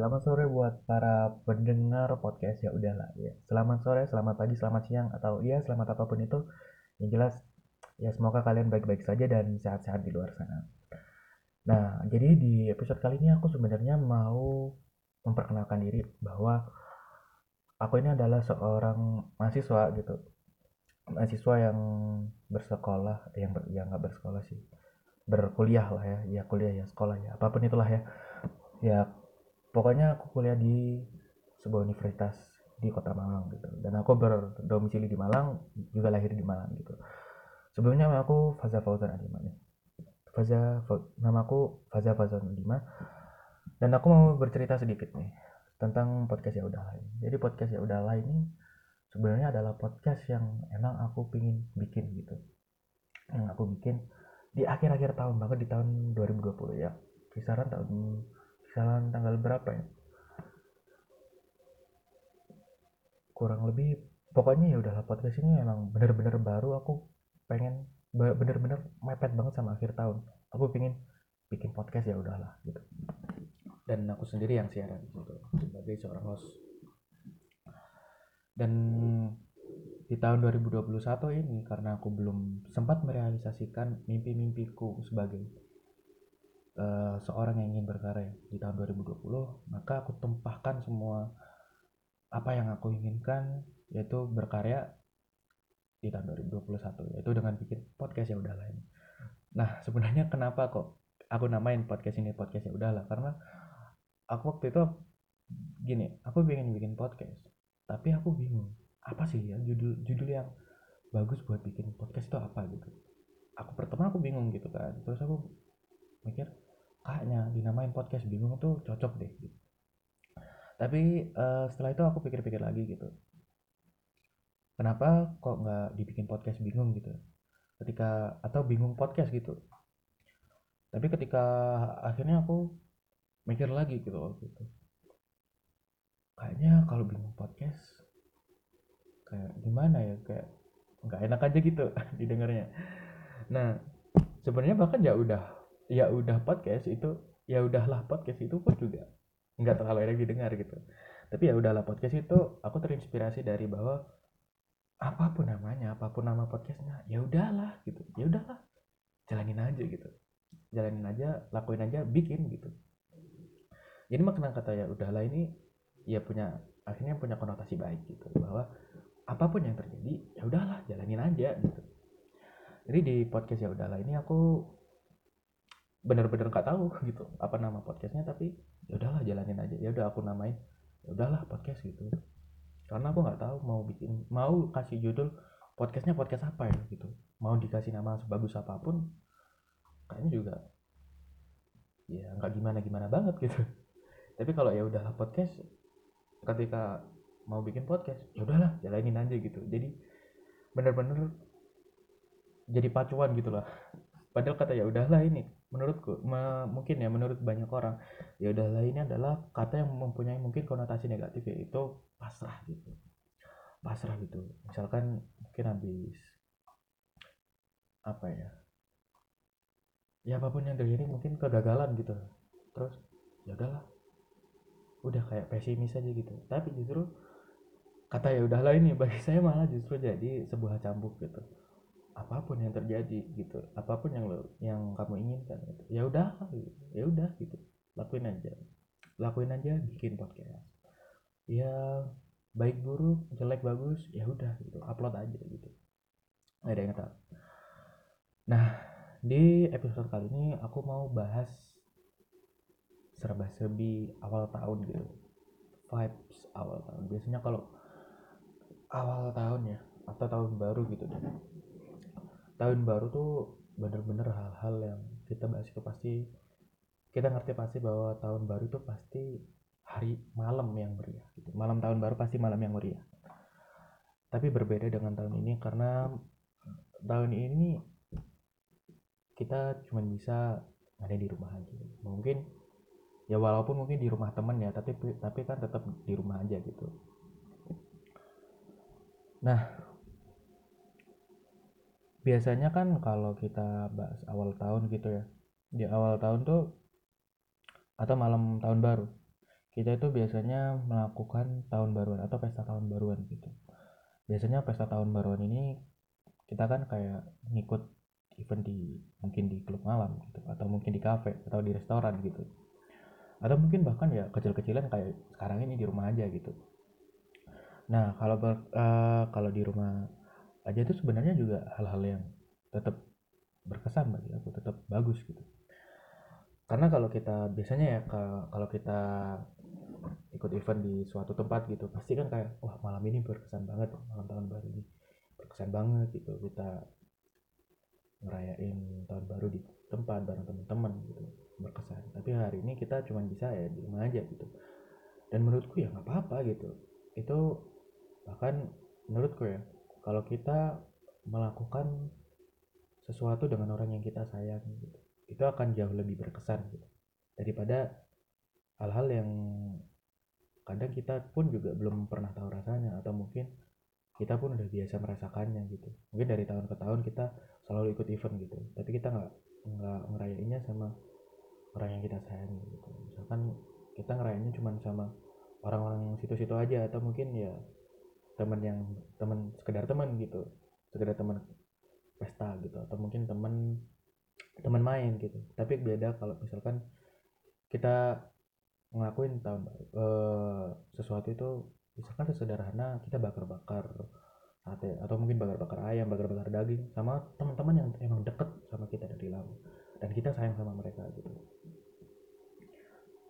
selamat sore buat para pendengar podcast ya udahlah ya. Selamat sore, selamat pagi, selamat siang atau ya selamat apa pun itu. Yang jelas ya semoga kalian baik-baik saja dan sehat-sehat di luar sana. Nah, jadi di episode kali ini aku sebenarnya mau memperkenalkan diri bahwa aku ini adalah seorang mahasiswa gitu. Mahasiswa yang bersekolah, yang ber, yang nggak bersekolah sih, berkuliah lah ya, ya kuliah ya sekolah ya, apa pun itulah ya. Ya pokoknya aku kuliah di sebuah universitas di kota Malang gitu. Dan aku berdomisili di Malang juga lahir di Malang gitu. Sebelumnya nama aku Faza Fauzan Adima nih. Faza nama aku Faza Fauzan Adima dan aku mau bercerita sedikit nih tentang podcast ya udahlah ini jadi podcast ya udahlah ini sebenarnya adalah podcast yang emang aku pingin bikin gitu. Yang aku bikin di akhir-akhir tahun banget di tahun 2020 ya. Kisaran tahun kisaran tanggal berapa ya? Kurang lebih pokoknya ya udahlah podcast ini emang bener-bener baru. Aku pengen bener-bener mepet banget sama akhir tahun. Aku pengen bikin podcast ya udahlah gitu. Dan aku sendiri yang siaran gitu. Sebagai seorang host. Dan di tahun 2021 ini karena aku belum sempat merealisasikan mimpi-mimpiku sebagai uh, seorang yang ingin berkarya di tahun 2020 maka aku tumpahkan semua apa yang aku inginkan yaitu berkarya di tahun 2021 yaitu dengan bikin podcast ya udahlah ini. Nah sebenarnya kenapa kok aku namain podcast ini podcast ya udahlah? Karena aku waktu itu gini aku pengen bikin podcast tapi aku bingung apa sih ya judul judul yang bagus buat bikin podcast itu apa gitu? Aku pertama aku bingung gitu kan terus aku mikir kayaknya dinamain podcast bingung tuh cocok deh gitu. tapi uh, setelah itu aku pikir-pikir lagi gitu. Kenapa kok nggak dibikin podcast bingung? gitu. Ketika atau bingung podcast gitu. Tapi ketika akhirnya aku mikir lagi gitu waktu itu. Kayaknya kalau bingung podcast kayak gimana ya kayak nggak enak aja gitu didengarnya. Nah sebenarnya bahkan ya udah ya udah podcast itu ya udahlah podcast itu pun juga nggak terlalu enak didengar gitu. Tapi ya udahlah podcast itu aku terinspirasi dari bahwa apa pun namanya apa pun nama podcastnya ya udahlah gitu. Ya udahlah jalanin aja gitu. Jalanin aja lakuin aja bikin gitu. Jadi makna kata ya udahlah ini ya punya akhirnya punya konotasi baik gitu. Bahwa apa pun yang terjadi ya udahlah jalanin aja gitu. Jadi di podcast ya udahlah ini aku bener-bener nggak tahu gitu apa nama podcastnya tapi ya udahlah jalanin aja. Ya udah aku namain. Ya udahlah podcast gitu. Karena aku nggak tahu mau bikin mau kasih judul podcastnya podcast apa ya gitu. Mau dikasih nama sebagus apa pun kayaknya juga ya nggak gimana gimana banget gitu. Tapi kalau ya udahlah podcast ketika mau bikin podcast ya udahlah jalanin aja gitu. Jadi bener-bener jadi pacuan gitu lah. Padahal kata ya udahlah ini menurutku mungkin ya menurut banyak orang ya udahlah ini adalah kata yang mempunyai mungkin konotasi negatif yaitu pasrah gitu. Pasrah gitu. Misalkan mungkin habis apa ya ya apa pun yang terjadi mungkin kegagalan gitu. Terus ya udahlah udah kayak pesimis aja gitu. Tapi justru kata ya udahlah ini bagi saya malah justru jadi sebuah cambuk gitu apa pun yang terjadi gitu apa pun yang lo yang kamu inginkan gitu. ya udah gitu. ya udah gitu. Lakuin aja. Lakuin aja bikin podcast. Ya baik buruk jelek bagus ya udah gitu. Upload aja gitu. Ada yang tahu. Nah di episode kali ini aku mau bahas serba-serbi awal tahun gitu. Vibes awal tahun. Biasanya kalau awal tahun ya atau tahun baru gitu deh tahun baru tuh bener-bener hal-hal yang kita bahas itu pasti kita ngerti pasti bahwa tahun baru itu pasti hari malam yang meriah gitu. malam tahun baru pasti malam yang meriah. Tapi berbeda dengan tahun ini karena tahun ini kita cuma bisa ada di rumah aja. Mungkin ya walaupun mungkin di rumah temen ya tapi tapi kan tetap di rumah aja gitu. Nah biasanya kan kalau kita bahas awal tahun gitu ya di awal tahun tuh atau malam tahun baru kita itu biasanya melakukan tahun baruan atau pesta tahun baruan gitu. Biasanya pesta tahun baruan ini kita kan kayak ngikut event di mungkin di klub malam gitu atau mungkin di kafe atau di restoran gitu. Atau mungkin bahkan ya kecil-kecilan kayak sekarang ini di rumah aja gitu. Nah kalau uh, kalau di rumah aja itu sebenarnya juga hal-hal yang tetap berkesan bagi aku tetap bagus gitu. Karena kalau kita biasanya ya kalau kita ikut event di suatu tempat gitu pasti kan kayak wah malam ini berkesan banget malam tahun baru ini berkesan banget gitu. Kita ngerayain tahun baru di tempat bareng teman-teman gitu berkesan. Tapi hari ini kita cuma bisa ya di rumah aja gitu. Dan menurutku ya nggak apa-apa gitu. Itu bahkan menurutku ya kalau kita melakukan sesuatu dengan orang yang kita sayang gitu itu akan jauh lebih berkesan gitu. Daripada hal-hal yang kadang kita pun juga belum pernah tahu rasanya atau mungkin kita pun udah biasa merasakannya gitu. Mungkin dari tahun ke tahun kita selalu ikut event gitu. Tapi kita nggak nggak ngerayainnya sama orang yang kita sayang gitu. Misalkan kita ngerayainnya cuma sama orang-orang situ-situ aja atau mungkin ya teman yang teman sekedar teman gitu. Sekedar teman pesta gitu. Atau mungkin teman teman main gitu. Tapi beda kalau misalkan kita ngelakuin tahun baru uh, sesuatu itu misalkan sesederhana kita bakar-bakar sate. Atau mungkin bakar-bakar ayam bakar-bakar daging sama teman-teman yang emang deket sama kita dari lama. Dan kita sayang sama mereka gitu.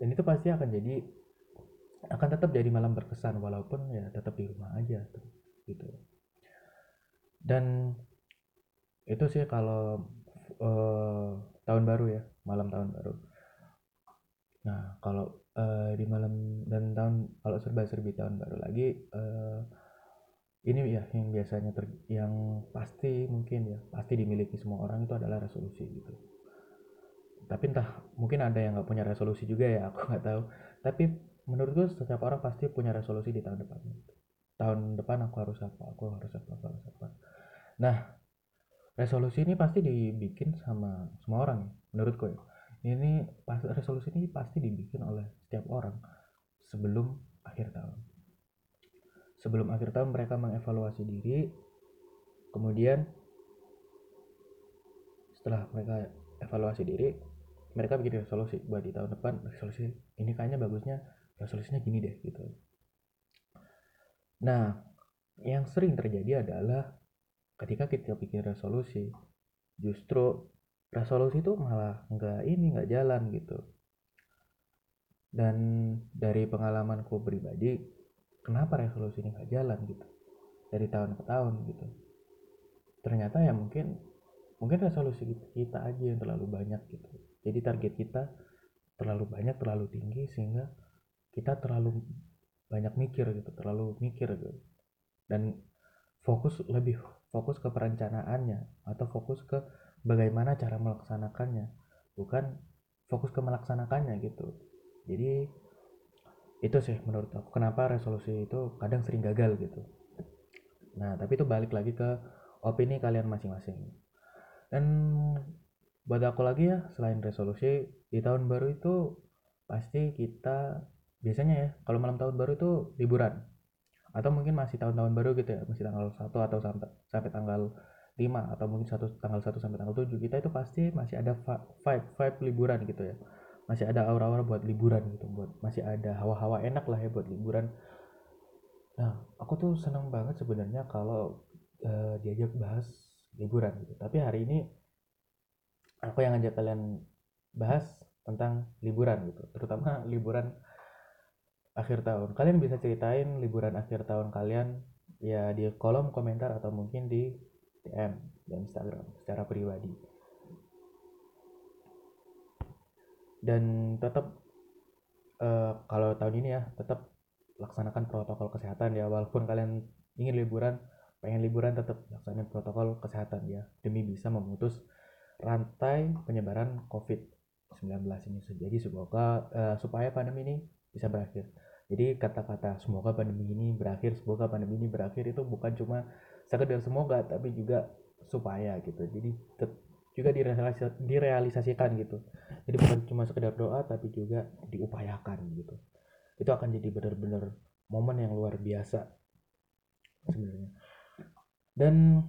Dan itu pasti akan jadi akan tetap jadi malam berkesan walaupun ya tetap di rumah aja tuh gitu. Dan itu sih kalau uh, tahun baru ya malam tahun baru. Nah kalau uh, di malam dan tahun kalau serba-serbi tahun baru lagi uh, ini ya yang biasanya ter, yang pasti mungkin ya pasti dimiliki semua orang itu adalah resolusi gitu. Tapi entah mungkin ada yang nggak punya resolusi juga ya aku nggak tahu. Tapi menurutku setiap orang pasti punya resolusi di tahun depan. Tahun depan aku harus apa aku harus apa aku harus apa. Nah resolusi ini pasti dibikin sama semua orang ya. Ini pas resolusi ini pasti dibikin oleh setiap orang sebelum akhir tahun. Sebelum akhir tahun mereka mengevaluasi diri kemudian setelah mereka evaluasi diri mereka bikin resolusi. Buat di tahun depan resolusi ini kayaknya bagusnya resolusinya gini deh gitu. Nah yang sering terjadi adalah ketika kita bikin resolusi justru resolusi itu malah nggak ini nggak jalan gitu. Dan dari pengalamanku pribadi kenapa resolusi ini nggak jalan gitu? Dari tahun ke tahun gitu. Ternyata ya mungkin mungkin resolusi kita aja yang terlalu banyak gitu. Jadi target kita terlalu banyak terlalu tinggi sehingga kita terlalu banyak mikir gitu terlalu mikir gitu. Dan fokus lebih fokus ke perencanaannya atau fokus ke bagaimana cara melaksanakannya bukan fokus ke melaksanakannya gitu. Jadi itu sih menurut aku kenapa resolusi itu kadang sering gagal gitu. Nah tapi itu balik lagi ke opini kalian masing-masing. Dan buat aku lagi ya selain resolusi di tahun baru itu pasti kita biasanya ya kalau malam tahun baru itu liburan. Atau mungkin masih tahun-tahun baru gitu ya masih tanggal 1 atau sampai sampai tanggal 5 atau mungkin satu tanggal 1 sampai tanggal 7 kita itu pasti masih ada vibe vibe liburan gitu ya. Masih ada aura-aura buat liburan gitu buat masih ada hawa-hawa enak lah ya buat liburan. Nah aku tuh seneng banget sebenarnya kalau uh, diajak bahas liburan gitu. Tapi hari ini aku yang ngajak kalian bahas tentang liburan gitu. Terutama liburan akhir tahun. Kalian bisa ceritain liburan akhir tahun kalian ya di kolom komentar atau mungkin di DM dan Instagram secara pribadi. Dan tetap uh, kalau tahun ini ya tetap laksanakan protokol kesehatan ya. Walaupun kalian ingin liburan pengen liburan tetap laksanakan protokol kesehatan ya. Demi bisa memutus rantai penyebaran COVID-19 ini. Jadi semoga uh, supaya pandemi ini bisa berakhir. Jadi kata-kata semoga pandemi ini berakhir semoga pandemi ini berakhir itu bukan cuma sekedar semoga tapi juga supaya gitu. Jadi juga direalisasikan gitu. Jadi bukan cuma sekedar doa tapi juga diupayakan gitu. Itu akan jadi benar-benar momen yang luar biasa sebenarnya. Dan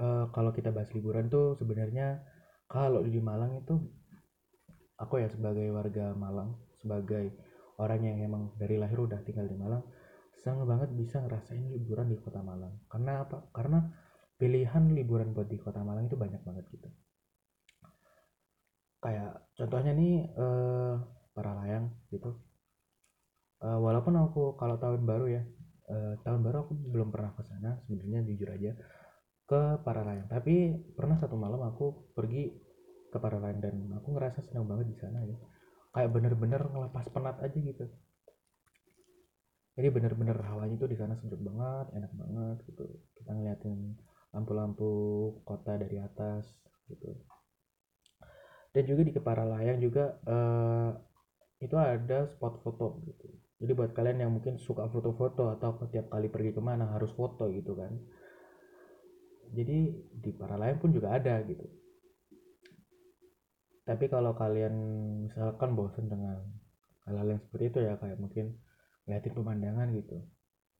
uh, kalau kita bahas liburan tuh sebenarnya kalau di Malang itu aku ya sebagai warga Malang sebagai orang yang emang dari lahir udah tinggal di Malang senang banget bisa ngerasain liburan di kota Malang. Karena apa? Karena pilihan liburan buat di kota Malang itu banyak banget gitu. Kayak contohnya nih eh, para layang gitu. Uh, walaupun aku kalau tahun baru ya uh, tahun baru aku belum pernah ke sana sebenarnya jujur aja ke para layang. Tapi pernah satu malam aku pergi ke para layang dan aku ngerasa senang banget di sana ya kayak bener-bener ngelepas penat aja gitu. Jadi bener-bener hawanya tuh di sana sejuk banget enak banget gitu. Kita ngeliatin lampu-lampu kota dari atas gitu. Dan juga di kepala layang juga uh, itu ada spot foto gitu. Jadi buat kalian yang mungkin suka foto-foto atau setiap kali pergi ke mana harus foto gitu kan. Jadi di para lain pun juga ada gitu tapi kalau kalian misalkan bosan dengan hal-hal yang seperti itu ya kayak mungkin ngeliatin pemandangan gitu.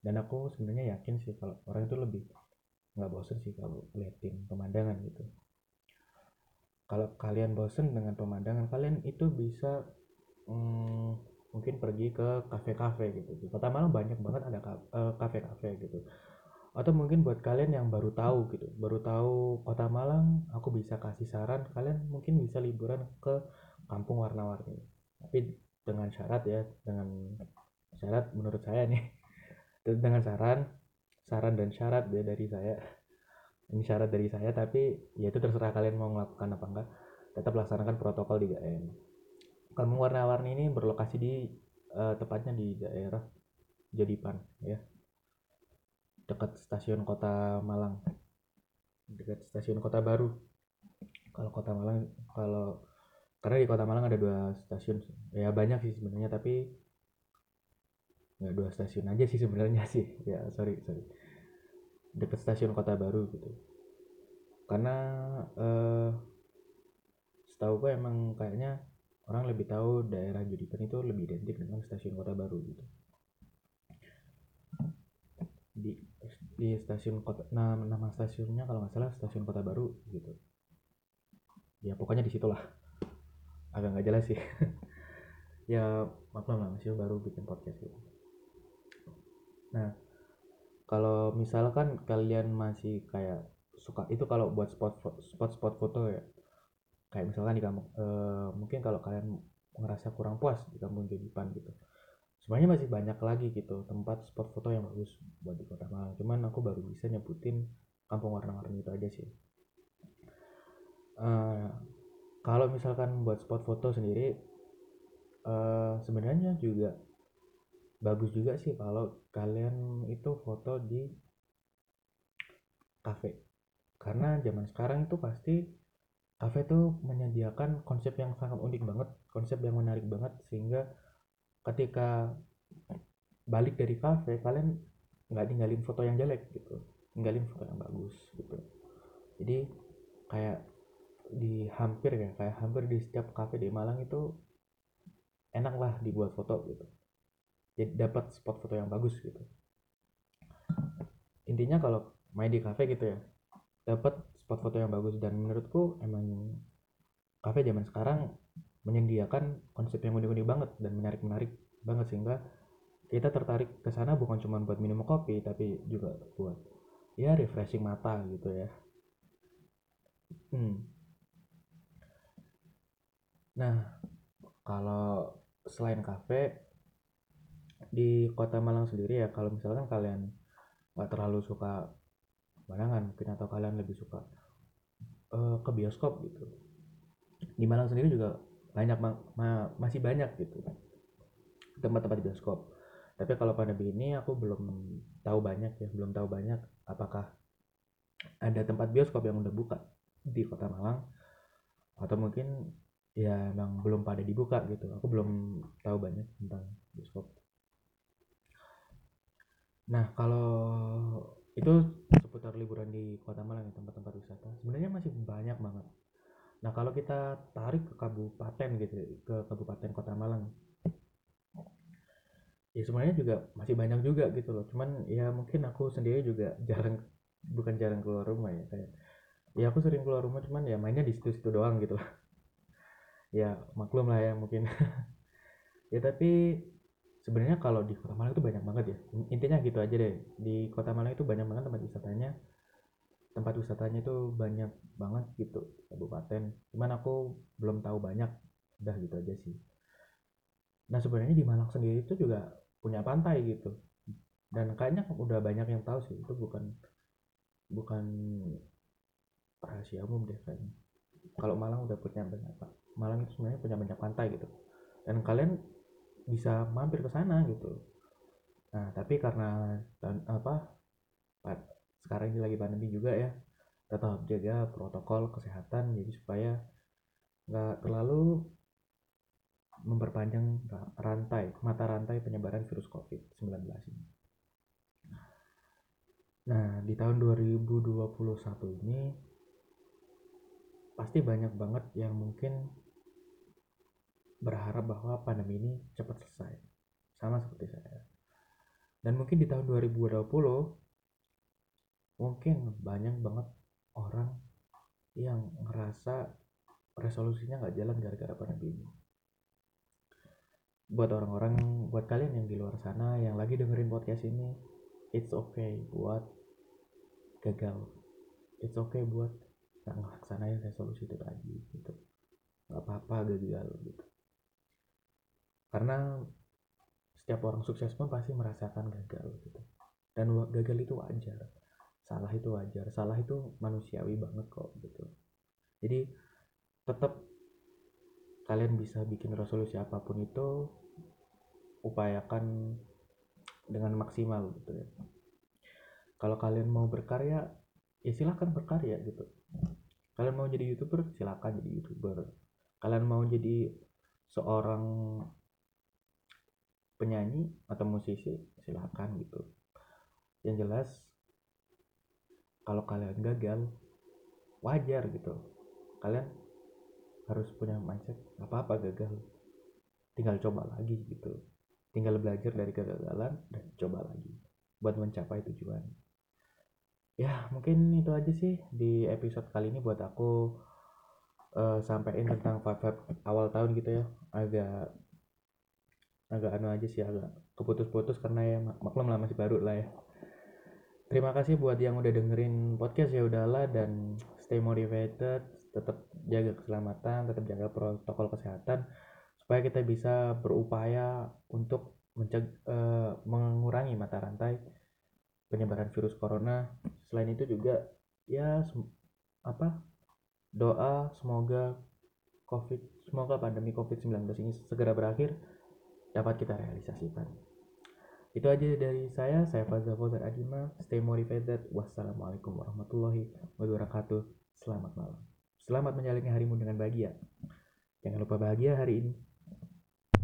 Dan aku sebenarnya yakin sih kalau orang itu lebih nggak bosan sih kalau ngeliatin pemandangan gitu. Kalau kalian bosan dengan pemandangan kalian itu bisa hmm, mungkin pergi ke kafe-kafe gitu. Di kota Malang banyak banget ada eh, kafe-kafe gitu atau mungkin buat kalian yang baru tahu gitu baru tahu kota Malang aku bisa kasih saran kalian mungkin bisa liburan ke kampung warna-warni. Tapi dengan syarat ya dengan syarat menurut saya nih dengan saran saran dan syarat ya dari saya. Ini syarat dari saya tapi ya itu terserah kalian mau melakukan apa enggak. Tetap laksanakan protokol 3M Kampung Warna-Warni ini berlokasi di uh, tepatnya di daerah Jodipan ya. Dekat stasiun Kota Malang. Dekat stasiun Kota Baru. Kalau Kota Malang kalau karena di Kota Malang ada dua stasiun ya banyak sih sebenarnya tapi nggak dua stasiun aja sih sebenarnya sih. Ya sorry sorry. Dekat stasiun Kota Baru gitu. Karena eh, setahu gue emang kayaknya orang lebih tahu daerah Judipan itu lebih identik dengan stasiun kota baru gitu di di stasiun kota nah, nama stasiunnya kalau nggak salah stasiun kota baru gitu. Ya pokoknya di situlah. Agak nggak jelas sih. Ya maklum lah masih baru bikin podcast gitu. Nah kalau misalkan kalian masih kayak suka itu kalau buat spot spot spot foto ya. Kayak misalkan di kampung uh, mungkin kalau kalian ngerasa kurang puas di kampung Jodipan gitu sebenarnya masih banyak lagi gitu tempat spot foto yang bagus buat di kota Malang. Cuman aku baru bisa nyebutin kampung warna-warni itu aja sih. Uh, kalau misalkan buat spot foto sendiri uh, sebenarnya juga bagus juga sih kalau kalian itu foto di cafe karena zaman sekarang itu pasti kafe itu menyediakan konsep yang sangat unik banget konsep yang menarik banget sehingga ketika balik dari kafe kalian nggak tinggalin foto yang jelek gitu. Tinggalin foto yang bagus gitu. Jadi kayak di hampir ya kayak hampir di setiap kafe di Malang itu enak lah dibuat foto gitu. Jadi dapat spot foto yang bagus gitu. Intinya kalau main di kafe gitu ya dapat spot foto yang bagus. Dan menurutku emang kafe zaman sekarang menyediakan konsep yang unik-unik banget dan menarik-menarik banget sehingga kita tertarik ke sana bukan cuma buat minum kopi tapi juga buat ya refreshing mata gitu ya hmm. nah kalau selain kafe di kota Malang sendiri ya kalau misalkan kalian nggak terlalu suka barangan mungkin atau kalian lebih suka uh, ke bioskop gitu di Malang sendiri juga banyak ma ma masih banyak gitu tempat-tempat bioskop. Tapi kalau pandemi ini aku belum tahu banyak ya belum tahu banyak apakah ada tempat bioskop yang udah buka di kota Malang atau mungkin ya emang belum pada dibuka gitu. Aku belum tahu banyak tentang bioskop. Nah kalau itu seputar liburan di kota Malang tempat-tempat wisata sebenarnya masih banyak banget nah kalau kita tarik ke kabupaten gitu ke kabupaten kota Malang ya sebenarnya juga masih banyak juga gitu loh. Cuman ya mungkin aku sendiri juga jarang bukan jarang keluar rumah ya kayak ya aku sering keluar rumah cuman ya mainnya di situ-situ doang gitu lah ya maklum lah ya mungkin. Ya tapi sebenarnya kalau di kota Malang itu banyak banget ya. Intinya gitu aja deh. Di kota Malang itu banyak banget tempat wisatanya tempat wisatanya itu banyak banget gitu kabupaten. Cuman aku belum tahu banyak udah gitu aja sih. Nah sebenarnya di Malang sendiri itu juga punya pantai gitu. Dan kayaknya udah banyak yang tahu sih itu bukan bukan rahasia umum deh kayaknya. Kalau Malang udah punya banyak pak Malang itu sebenarnya punya banyak pantai gitu. Dan kalian bisa mampir ke sana gitu. Nah tapi karena apa sekarang ini lagi pandemi juga ya tetap jaga protokol kesehatan jadi supaya nggak terlalu memperpanjang rantai mata rantai penyebaran virus COVID-19 ini. Nah, di tahun 2021 ini pasti banyak banget yang mungkin berharap bahwa pandemi ini cepat selesai. Sama seperti saya. Dan mungkin di tahun 2020 mungkin banyak banget orang yang ngerasa resolusinya nggak jalan gara-gara pandemi ini. Buat orang-orang buat kalian yang di luar sana yang lagi dengerin podcast ini it's okay buat gagal. It's okay buat nggak ngelaksanain resolusi itu tadi gitu. Nggak apa-apa gagal gitu. Karena setiap orang sukses pun pasti merasakan gagal gitu. Dan gagal itu wajar salah itu wajar salah itu manusiawi banget kok gitu. Jadi tetap kalian bisa bikin resolusi apa pun itu upayakan dengan maksimal gitu ya. Kalau kalian mau berkarya ya silahkan berkarya gitu. Kalian mau jadi youtuber silahkan jadi youtuber. Kalian mau jadi seorang penyanyi atau musisi silahkan gitu. Yang jelas kalau kalian gagal wajar gitu. Kalian harus punya mindset apa apa gagal tinggal coba lagi gitu. Tinggal belajar dari kegagalan dan coba lagi buat mencapai tujuan. Ya mungkin itu aja sih di episode kali ini buat aku uh, sampaikan tentang vibe awal tahun gitu ya. Agak agak anu aja sih agak keputus-putus karena ya maklum lah masih baru lah ya terima kasih buat yang udah dengerin podcast ya udahlah dan stay motivated tetap jaga keselamatan tetap jaga protokol kesehatan supaya kita bisa berupaya untuk menceg uh, mengurangi mata rantai penyebaran virus corona. Selain itu juga ya apa doa semoga covid semoga pandemi covid-19 ini segera berakhir dapat kita realisasikan itu aja dari saya saya Fazal Fauzan Adima stay motivated wassalamualaikum warahmatullahi wabarakatuh selamat malam Selamat menjalani harimu dengan bahagia. Jangan lupa bahagia hari ini.